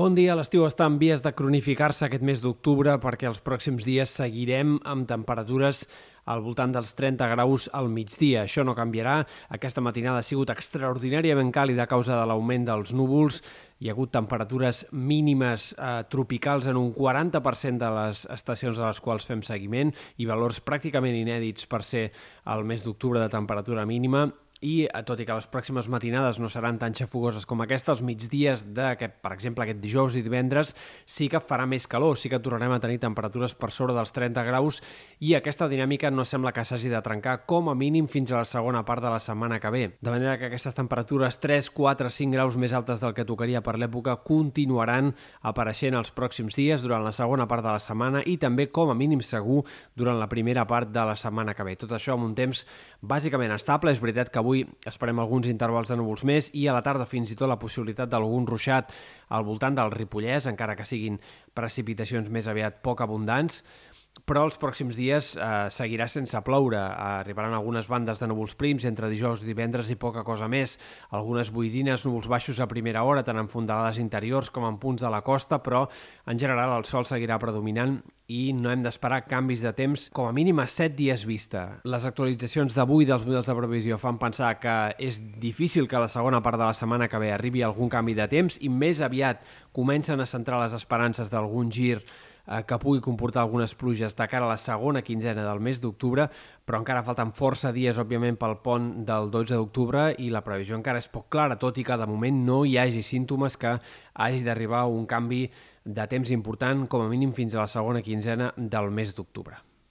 Bon dia, l'estiu està en vies de cronificar-se aquest mes d'octubre perquè els pròxims dies seguirem amb temperatures al voltant dels 30 graus al migdia. Això no canviarà. Aquesta matinada ha sigut extraordinàriament càlida a causa de l'augment dels núvols. Hi ha hagut temperatures mínimes eh, tropicals en un 40% de les estacions a les quals fem seguiment i valors pràcticament inèdits per ser el mes d'octubre de temperatura mínima i eh, tot i que les pròximes matinades no seran tan xafogoses com aquesta, els migdies de, per exemple, aquest dijous i divendres sí que farà més calor, sí que tornarem a tenir temperatures per sobre dels 30 graus i aquesta dinàmica no sembla que s'hagi de trencar com a mínim fins a la segona part de la setmana que ve. De manera que aquestes temperatures 3, 4, 5 graus més altes del que tocaria per l'època continuaran apareixent els pròxims dies durant la segona part de la setmana i també com a mínim segur durant la primera part de la setmana que ve. Tot això amb un temps bàsicament estable. És veritat que avui Avui esperem alguns intervals de núvols més i a la tarda fins i tot la possibilitat d'algun ruixat al voltant del Ripollès, encara que siguin precipitacions més aviat poc abundants però els pròxims dies eh, seguirà sense ploure. Arribaran algunes bandes de núvols prims entre dijous i divendres i poca cosa més. Algunes boirines, núvols baixos a primera hora, tant en fondalades interiors com en punts de la costa, però en general el sol seguirà predominant i no hem d'esperar canvis de temps com a mínim a 7 dies vista. Les actualitzacions d'avui dels models de previsió fan pensar que és difícil que la segona part de la setmana que ve arribi algun canvi de temps i més aviat comencen a centrar les esperances d'algun gir eh, que pugui comportar algunes pluges de cara a la segona quinzena del mes d'octubre, però encara falten força dies, òbviament, pel pont del 12 d'octubre i la previsió encara és poc clara, tot i que de moment no hi hagi símptomes que hagi d'arribar un canvi de temps important, com a mínim fins a la segona quinzena del mes d'octubre.